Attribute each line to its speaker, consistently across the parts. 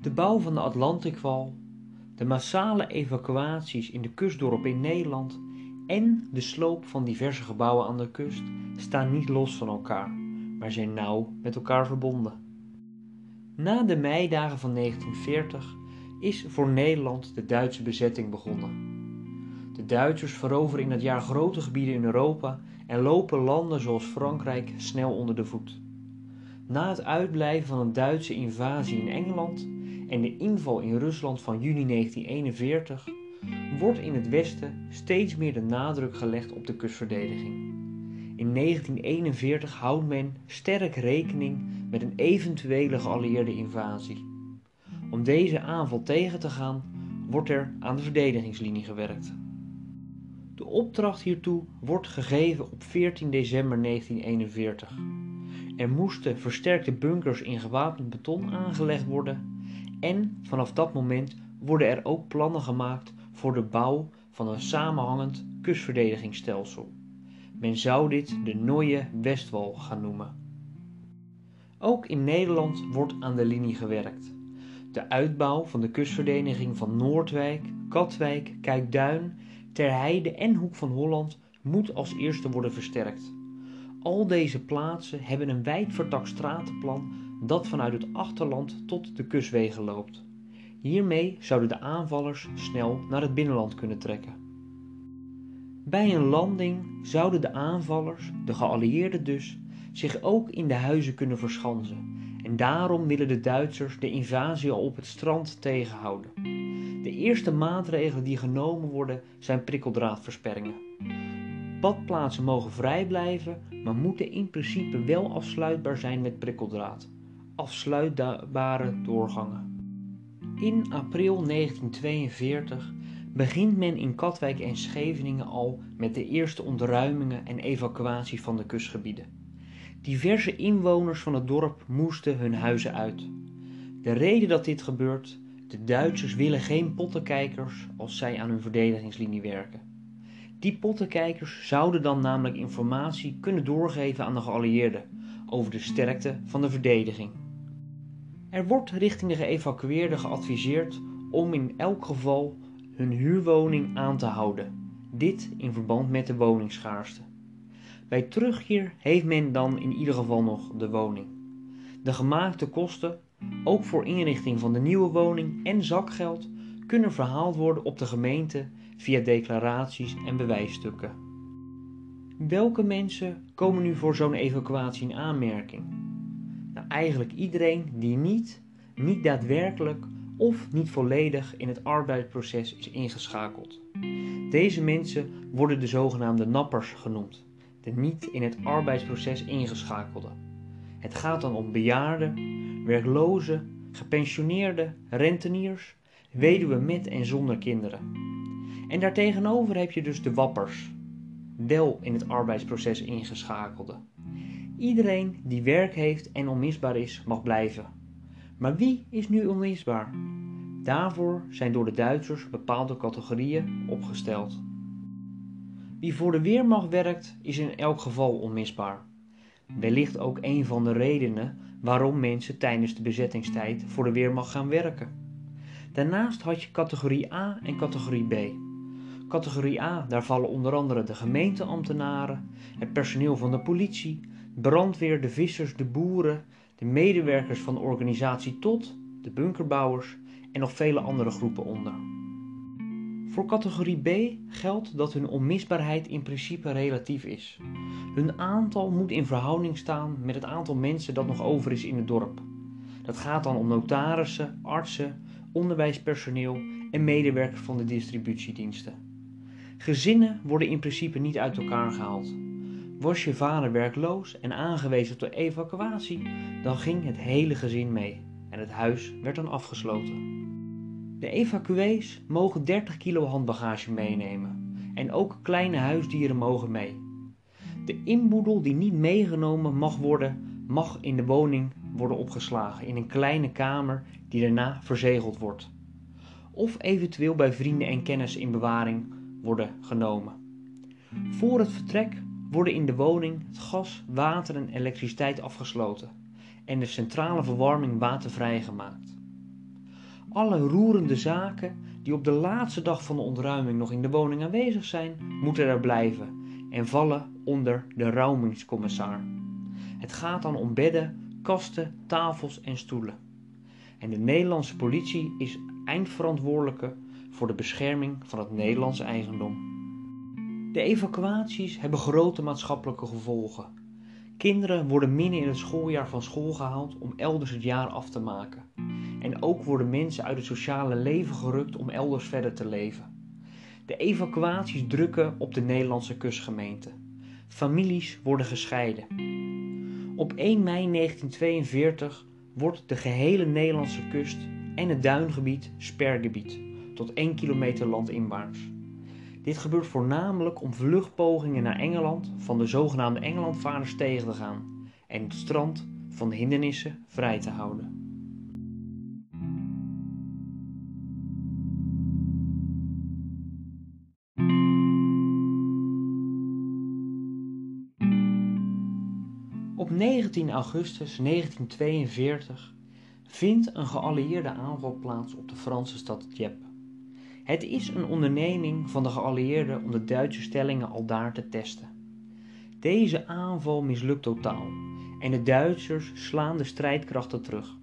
Speaker 1: De bouw van de Atlantikwal, de massale evacuaties in de kustdorpen in Nederland en de sloop van diverse gebouwen aan de kust staan niet los van elkaar, maar zijn nauw met elkaar verbonden. Na de meidagen van 1940 is voor Nederland de Duitse bezetting begonnen. De Duitsers veroveren in dat jaar grote gebieden in Europa en lopen landen zoals Frankrijk snel onder de voet. Na het uitblijven van een Duitse invasie in Engeland en de inval in Rusland van juni 1941 wordt in het Westen steeds meer de nadruk gelegd op de kustverdediging. In 1941 houdt men sterk rekening met een eventuele geallieerde invasie. Om deze aanval tegen te gaan, wordt er aan de verdedigingslinie gewerkt. De opdracht hiertoe wordt gegeven op 14 december 1941. Er moesten versterkte bunkers in gewapend beton aangelegd worden en vanaf dat moment worden er ook plannen gemaakt voor de bouw van een samenhangend kustverdedigingsstelsel. Men zou dit de Neue Westwal gaan noemen. Ook in Nederland wordt aan de linie gewerkt. De uitbouw van de kustverdediging van Noordwijk, Katwijk, Kijkduin, Terheide en Hoek van Holland moet als eerste worden versterkt. Al deze plaatsen hebben een wijd vertakt stratenplan dat vanuit het achterland tot de kustwegen loopt. Hiermee zouden de aanvallers snel naar het binnenland kunnen trekken. Bij een landing zouden de aanvallers, de geallieerden dus, zich ook in de huizen kunnen verschansen en daarom willen de Duitsers de invasie op het strand tegenhouden. De eerste maatregelen die genomen worden zijn prikkeldraadversperringen. Badplaatsen mogen vrij blijven, maar moeten in principe wel afsluitbaar zijn met prikkeldraad. Afsluitbare doorgangen. In april 1942 begint men in Katwijk en Scheveningen al met de eerste ontruimingen en evacuatie van de kustgebieden. Diverse inwoners van het dorp moesten hun huizen uit. De reden dat dit gebeurt, de Duitsers willen geen pottenkijkers als zij aan hun verdedigingslinie werken. Die pottenkijkers zouden dan namelijk informatie kunnen doorgeven aan de geallieerden over de sterkte van de verdediging. Er wordt richting de geëvacueerden geadviseerd om in elk geval hun huurwoning aan te houden. Dit in verband met de woningschaarste. Bij terugkeer heeft men dan in ieder geval nog de woning. De gemaakte kosten, ook voor inrichting van de nieuwe woning en zakgeld, kunnen verhaald worden op de gemeente via declaraties en bewijsstukken. Welke mensen komen nu voor zo'n evacuatie in aanmerking? Eigenlijk iedereen die niet, niet daadwerkelijk of niet volledig in het arbeidsproces is ingeschakeld. Deze mensen worden de zogenaamde nappers genoemd de niet in het arbeidsproces ingeschakelde. Het gaat dan om bejaarden, werklozen, gepensioneerden, renteniers, weduwen met en zonder kinderen. En daartegenover heb je dus de wappers, wel in het arbeidsproces ingeschakelde. Iedereen die werk heeft en onmisbaar is, mag blijven. Maar wie is nu onmisbaar? Daarvoor zijn door de Duitsers bepaalde categorieën opgesteld. Wie voor de Weermacht werkt, is in elk geval onmisbaar. Wellicht ook een van de redenen waarom mensen tijdens de bezettingstijd voor de Weermacht gaan werken. Daarnaast had je categorie A en categorie B. Categorie A, daar vallen onder andere de gemeenteambtenaren, het personeel van de politie, brandweer, de vissers, de boeren, de medewerkers van de organisatie tot, de bunkerbouwers en nog vele andere groepen onder. Voor categorie B geldt dat hun onmisbaarheid in principe relatief is. Hun aantal moet in verhouding staan met het aantal mensen dat nog over is in het dorp. Dat gaat dan om notarissen, artsen, onderwijspersoneel en medewerkers van de distributiediensten. Gezinnen worden in principe niet uit elkaar gehaald. Was je vader werkloos en aangewezen de evacuatie, dan ging het hele gezin mee en het huis werd dan afgesloten. De evacuees mogen 30 kilo handbagage meenemen en ook kleine huisdieren mogen mee. De inboedel die niet meegenomen mag worden, mag in de woning worden opgeslagen in een kleine kamer die daarna verzegeld wordt. Of eventueel bij vrienden en kennis in bewaring worden genomen. Voor het vertrek worden in de woning het gas, water en elektriciteit afgesloten en de centrale verwarming watervrij gemaakt. Alle roerende zaken die op de laatste dag van de ontruiming nog in de woning aanwezig zijn, moeten er blijven en vallen onder de rouwmingscommissar. Het gaat dan om bedden, kasten, tafels en stoelen. En de Nederlandse politie is eindverantwoordelijke voor de bescherming van het Nederlandse eigendom. De evacuaties hebben grote maatschappelijke gevolgen. Kinderen worden midden in het schooljaar van school gehaald om elders het jaar af te maken. En ook worden mensen uit het sociale leven gerukt om elders verder te leven. De evacuaties drukken op de Nederlandse kustgemeente. Families worden gescheiden. Op 1 mei 1942 wordt de gehele Nederlandse kust en het duingebied spergebied, tot 1 kilometer landinwaarts. Dit gebeurt voornamelijk om vluchtpogingen naar Engeland van de zogenaamde Engelandvaarders tegen te gaan en het strand van de hindernissen vrij te houden. Op 19 augustus 1942 vindt een geallieerde aanval plaats op de Franse stad Dieppe. Het is een onderneming van de geallieerden om de Duitse stellingen al daar te testen. Deze aanval mislukt totaal en de Duitsers slaan de strijdkrachten terug.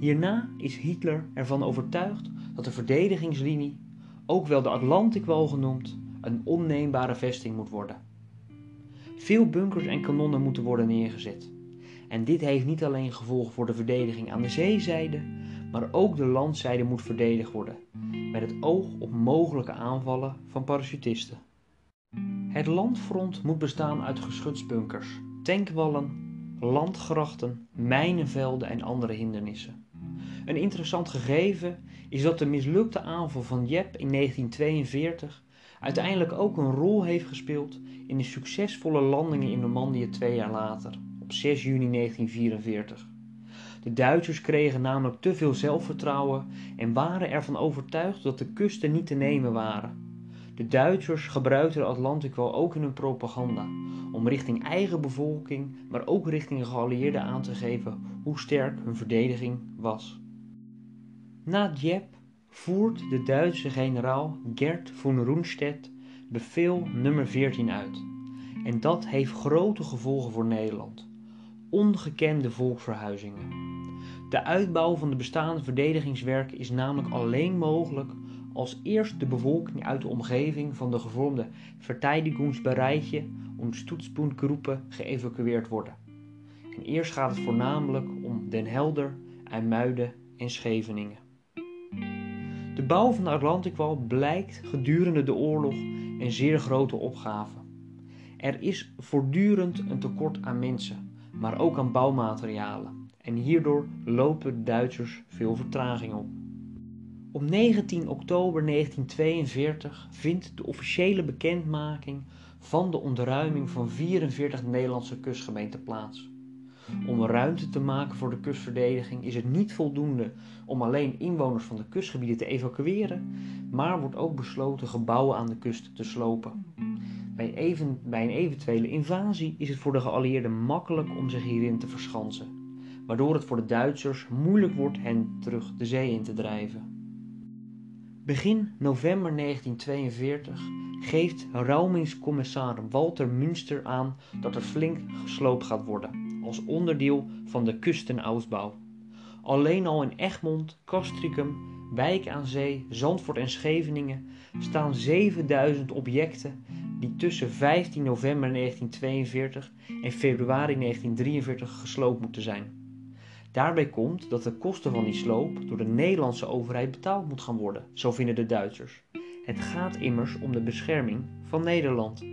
Speaker 1: Hierna is Hitler ervan overtuigd dat de verdedigingslinie, ook wel de Atlantikwal genoemd, een onneembare vesting moet worden. Veel bunkers en kanonnen moeten worden neergezet. En dit heeft niet alleen gevolgen voor de verdediging aan de zeezijde, maar ook de landzijde moet verdedigd worden, met het oog op mogelijke aanvallen van parachutisten. Het landfront moet bestaan uit geschutsbunkers, tankwallen, landgrachten, mijnenvelden en andere hindernissen. Een interessant gegeven is dat de mislukte aanval van Jep in 1942 uiteindelijk ook een rol heeft gespeeld in de succesvolle landingen in Normandië twee jaar later, op 6 juni 1944. De Duitsers kregen namelijk te veel zelfvertrouwen en waren ervan overtuigd dat de kusten niet te nemen waren. De Duitsers gebruikten de Atlantic wel ook in hun propaganda, om richting eigen bevolking, maar ook richting de geallieerden aan te geven hoe sterk hun verdediging was. Na Dieppe voert de Duitse generaal Gerd von Rundstedt bevel nummer 14 uit. En dat heeft grote gevolgen voor Nederland. Ongekende volksverhuizingen. De uitbouw van de bestaande verdedigingswerken is namelijk alleen mogelijk als eerst de bevolking uit de omgeving van de gevormde Verteidigungsbereiche und Stützpunktgroepen geëvacueerd worden. En eerst gaat het voornamelijk om Den Helder, IJmuiden en Scheveningen. De bouw van de Atlantikwal blijkt gedurende de oorlog een zeer grote opgave. Er is voortdurend een tekort aan mensen, maar ook aan bouwmaterialen. En hierdoor lopen de Duitsers veel vertraging op. Op 19 oktober 1942 vindt de officiële bekendmaking van de ontruiming van 44 Nederlandse kustgemeenten plaats. Om ruimte te maken voor de kustverdediging is het niet voldoende om alleen inwoners van de kustgebieden te evacueren, maar wordt ook besloten gebouwen aan de kust te slopen. Bij, bij een eventuele invasie is het voor de geallieerden makkelijk om zich hierin te verschansen, waardoor het voor de Duitsers moeilijk wordt hen terug de zee in te drijven. Begin november 1942 geeft rouwmingscommissar Walter Münster aan dat er flink gesloopt gaat worden als onderdeel van de kustenausbouw. Alleen al in Egmond, Castricum, Wijk aan Zee, Zandvoort en Scheveningen staan 7000 objecten die tussen 15 november 1942 en februari 1943 gesloopt moeten zijn. Daarbij komt dat de kosten van die sloop door de Nederlandse overheid betaald moet gaan worden, zo vinden de Duitsers. Het gaat immers om de bescherming van Nederland.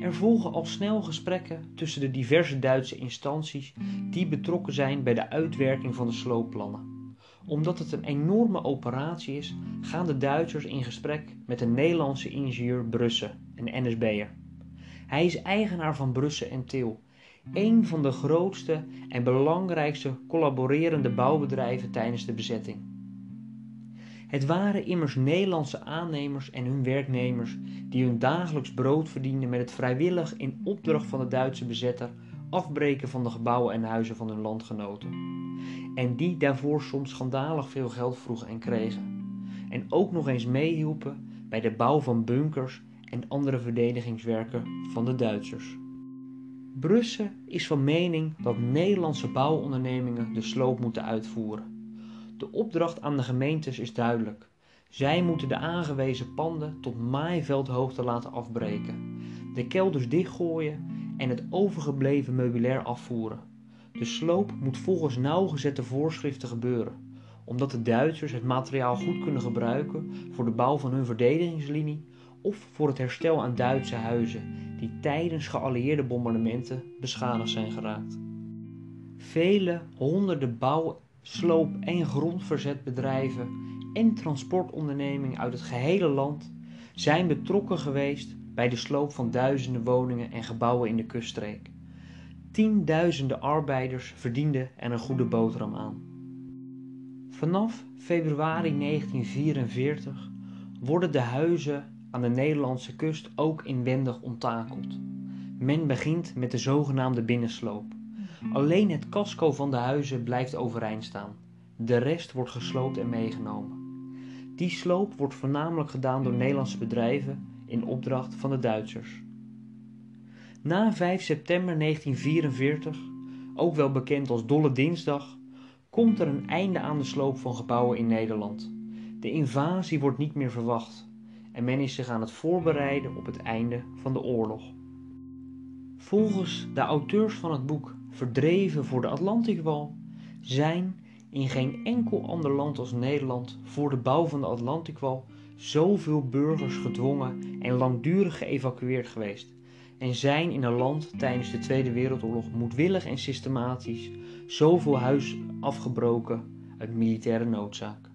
Speaker 1: Er volgen al snel gesprekken tussen de diverse Duitse instanties die betrokken zijn bij de uitwerking van de sloopplannen. Omdat het een enorme operatie is, gaan de Duitsers in gesprek met de Nederlandse ingenieur Brusse, een NSB'er. Hij is eigenaar van Brusse en Til, een van de grootste en belangrijkste collaborerende bouwbedrijven tijdens de bezetting. Het waren immers Nederlandse aannemers en hun werknemers die hun dagelijks brood verdienden met het vrijwillig in opdracht van de Duitse bezetter afbreken van de gebouwen en huizen van hun landgenoten. En die daarvoor soms schandalig veel geld vroegen en kregen. En ook nog eens meehielpen bij de bouw van bunkers en andere verdedigingswerken van de Duitsers. Brussel is van mening dat Nederlandse bouwondernemingen de sloop moeten uitvoeren. De opdracht aan de gemeentes is duidelijk. Zij moeten de aangewezen panden tot maaiveldhoogte laten afbreken, de kelders dichtgooien en het overgebleven meubilair afvoeren. De sloop moet volgens nauwgezette voorschriften gebeuren, omdat de Duitsers het materiaal goed kunnen gebruiken voor de bouw van hun verdedigingslinie of voor het herstel aan Duitse huizen die tijdens geallieerde bombardementen beschadigd zijn geraakt. Vele honderden bouw, sloop- en grondverzetbedrijven en transportondernemingen uit het gehele land zijn betrokken geweest bij de sloop van duizenden woningen en gebouwen in de kuststreek. Tienduizenden arbeiders verdienden er een goede boterham aan. Vanaf februari 1944 worden de huizen aan de Nederlandse kust ook inwendig onttakeld. Men begint met de zogenaamde binnensloop. Alleen het casco van de huizen blijft overeind staan. De rest wordt gesloopt en meegenomen. Die sloop wordt voornamelijk gedaan door Nederlandse bedrijven in opdracht van de Duitsers. Na 5 september 1944, ook wel bekend als Dolle Dinsdag, komt er een einde aan de sloop van gebouwen in Nederland. De invasie wordt niet meer verwacht en men is zich aan het voorbereiden op het einde van de oorlog. Volgens de auteurs van het boek Verdreven voor de Atlantikwal zijn in geen enkel ander land als Nederland voor de bouw van de Atlantikwal zoveel burgers gedwongen en langdurig geëvacueerd geweest en zijn in een land tijdens de Tweede Wereldoorlog moedwillig en systematisch zoveel huis afgebroken uit militaire noodzaak.